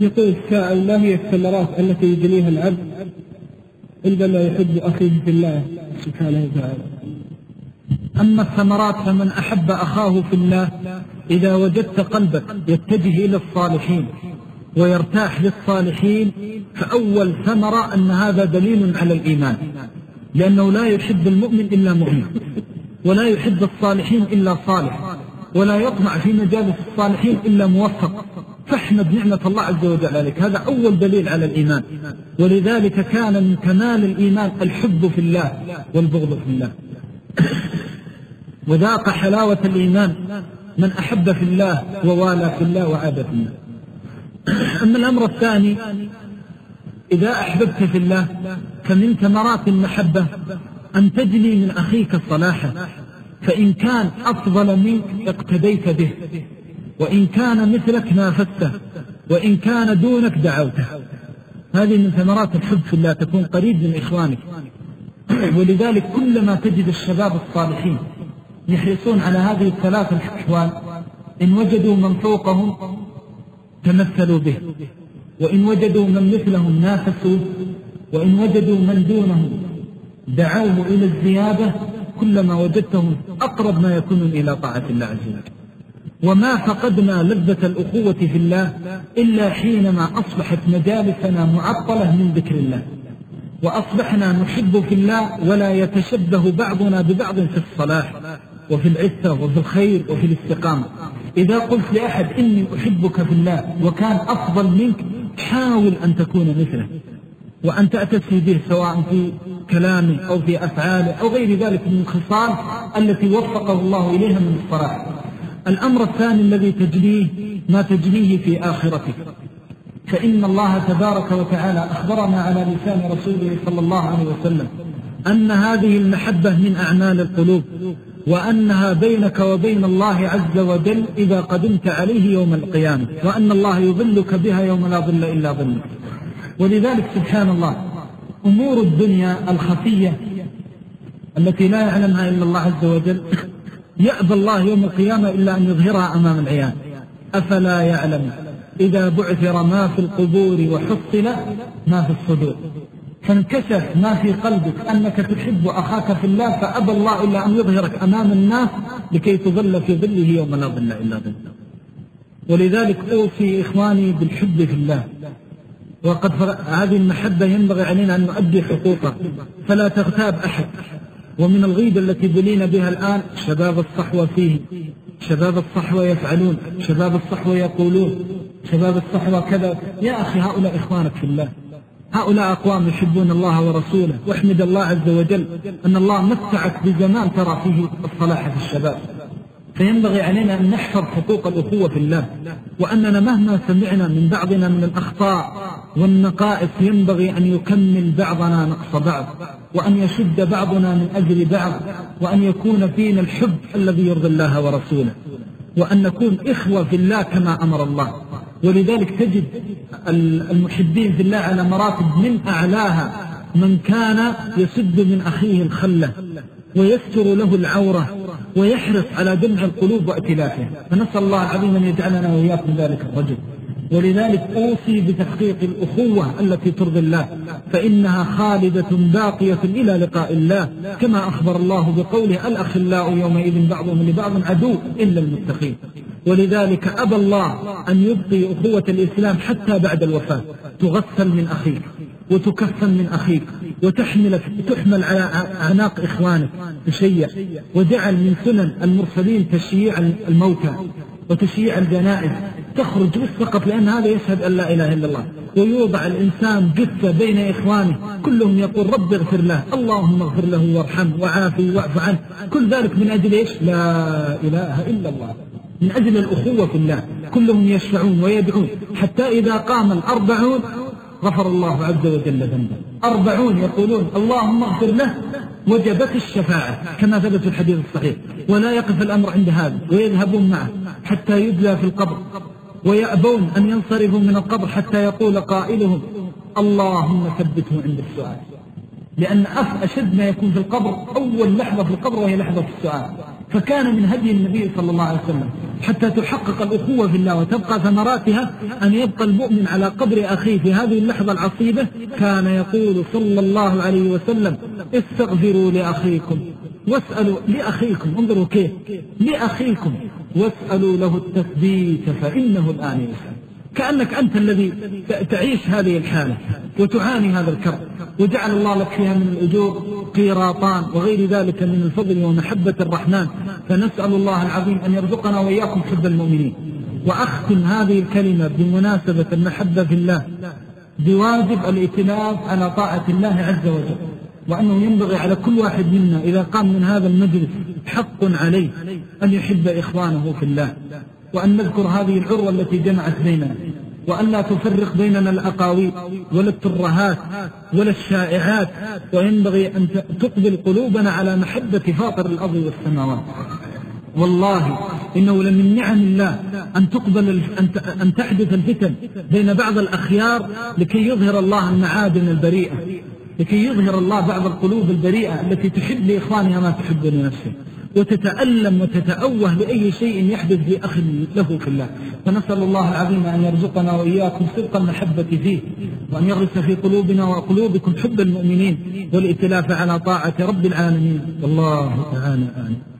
يقول السائل ما هي الثمرات التي يجنيها العبد عندما يحب أخيه في الله سبحانه وتعالى. أما الثمرات فمن أحب أخاه في الله إذا وجدت قلبك يتجه إلى الصالحين ويرتاح للصالحين فأول ثمرة أن هذا دليل على الإيمان لأنه لا يحب المؤمن إلا مؤمن ولا يحب الصالحين إلا صالح ولا يطمع في مجالس الصالحين إلا موفق فاحمد نعمة الله عز وجل عليك. هذا أول دليل على الإيمان. ولذلك كان من كمال الإيمان الحب في الله والبغض في الله. وذاق حلاوة الإيمان من أحب في الله ووالى في الله وعاد في الله. أما الأمر الثاني إذا أحببت في الله فمن ثمرات المحبة أن تجني من أخيك صلاحه فإن كان أفضل منك اقتديت به. وإن كان مثلك نافسته وإن كان دونك دعوته. هذه من ثمرات الحب في الله تكون قريب من إخوانك. ولذلك كلما تجد الشباب الصالحين يحرصون على هذه الثلاث الأحوال إن وجدوا من فوقهم تمثلوا به وإن وجدوا من مثلهم نافسوا وإن وجدوا من دونهم دعوه إلى الزيادة كلما وجدتهم أقرب ما يكون إلى طاعة الله عز وجل. وما فقدنا لذة الأخوة في الله إلا حينما أصبحت مجالسنا معطلة من ذكر الله. وأصبحنا نحب في الله ولا يتشبه بعضنا ببعض في الصلاح وفي العفة وفي الخير وفي الاستقامة. إذا قلت لأحد إني أحبك في الله وكان أفضل منك حاول أن تكون مثله وأن تأتسي به سواء في كلامه أو في أفعاله أو غير ذلك من الخصال التي وفقه الله إليها من الصلاح. الأمر الثاني الذي تجنيه ما تجنيه في آخرتك. فإن الله تبارك وتعالى أخبرنا على لسان رسوله صلى الله عليه وسلم أن هذه المحبة من أعمال القلوب وأنها بينك وبين الله عز وجل إذا قدمت عليه يوم القيامة وأن الله يظلك بها يوم لا ظل إلا ظلك. ولذلك سبحان الله أمور الدنيا الخفية التي لا يعلمها إلا الله عز وجل يأبى الله يوم القيامة إلا أن يظهرها أمام العيان. أفلا يعلم؟ إذا بعثر ما في القبور وحصل ما في الصدور. فانكشف ما في قلبك أنك تحب أخاك في الله فأبى الله إلا أن يظهرك أمام الناس لكي تظل في ظله يوم لا ظل إلا ظله. ولذلك أوصي إخواني بالحب في الله. وقد هذه المحبة ينبغي علينا أن نؤدي حقوقه فلا تغتاب أحد. ومن الغيبة التي بلينا بها الآن شباب الصحوة فيه. شباب الصحوة يفعلون شباب الصحوة يقولون شباب الصحوة كذا. يا أخي هؤلاء إخوانك في الله. هؤلاء أقوام يحبون الله ورسوله. واحمد الله عز وجل أن الله متعك بزمان ترى فيه الصلاح في الشباب. فينبغي علينا أن نحفظ حقوق الأخوة في الله. وأننا مهما سمعنا من بعضنا من الأخطاء والنقائص ينبغي أن يكمل بعضنا نقص بعض. وأن يشد بعضنا من أجل بعض وأن يكون فينا الحب الذي يرضي الله ورسوله وأن نكون إخوة في الله كما أمر الله. ولذلك تجد المحبين في الله على مراتب من أعلاها من كان يسد من أخيه الخلة ويستر له العورة ويحرص على دمع القلوب وائتلافها فنسأل الله العظيم أن يجعلنا وإياكم ذلك الرجل. ولذلك أوصي بتحقيق الأخوة التي ترضي الله فإنها خالدة باقية إلى لقاء الله كما أخبر الله بقوله الأخلاء يومئذ بعضهم لبعض عدو إلا المتقين. ولذلك أبى الله أن يبقي أخوة الإسلام حتى بعد الوفاة تغسل من أخيك وتكفن من أخيك وتحمل تحمل على أعناق إخوانك تشيع وجعل من سنن المرسلين تشييع الموتى وتشييع الجنائز. تخرج بس فقط لأن هذا يشهد أن لا إله إلا الله. ويوضع الإنسان جثة بين إخوانه. كلهم يقول رب اغفر له. اللهم اغفر له وارحمه وعافه واعف عنه. كل ذلك من أجل إيش؟ لا إله إلا الله. من أجل الأخوة في الله. كلهم يشفعون ويدعون. حتى إذا قام الأربعون غفر الله عز وجل ذنبه. أربعون يقولون اللهم اغفر له. وجبت الشفاعة. كما ثبت في الحديث الصحيح. ولا يقف الأمر عند هذا. ويذهبون معه. حتى يدلى في القبر. ويأبون أن ينصرفوا من القبر حتى يقول قائلهم اللهم ثبته عند السؤال لأن أشد ما يكون في القبر أول لحظة في القبر وهي لحظة السؤال فكان من هدي النبي صلى الله عليه وسلم حتى تحقق الأخوة في الله وتبقى ثمراتها أن يبقى المؤمن على قبر أخيه في هذه اللحظة العصيبة. كان يقول صلى الله عليه وسلم استغفروا لأخيكم واسألوا لأخيكم انظروا كيف لأخيكم. واسألوا له التثبيت فإنه الآن يسأل. كأنك أنت الذي تعيش هذه الحالة وتعاني هذا الكرب. وجعل الله لك فيها من الأجور قيراطان وغير ذلك من الفضل ومحبة الرحمن. فنسأل الله العظيم أن يرزقنا وإياكم حب المؤمنين. وأختم هذه الكلمة بمناسبة المحبة في الله. بواجب الائتلاف على طاعة الله عز وجل. وأنه ينبغي على كل واحد منا إذا قام من هذا المجلس حق عليه أن يحب إخوانه في الله وأن نذكر هذه العروة التي جمعت بيننا وأن لا تفرق بيننا الأقاويل ولا الترهات ولا الشائعات وينبغي أن تقبل قلوبنا على محبة فاطر الأرض والسماوات. والله إنه لمن نعم الله أن تقبل أن تحدث الفتن بين بعض الأخيار لكي يظهر الله المعادن البريئة لكي يظهر الله بعض القلوب البريئة التي تحب لإخوانها ما تحب لنفسها. وتتألم وتتأوه لأي شيء يحدث لأخ له في الله. فنسأل الله العظيم أن يرزقنا وإياكم صدق المحبة فيه وأن يغرس في قلوبنا وقلوبكم حب المؤمنين والائتلاف على طاعة رب العالمين. والله تعالى آمين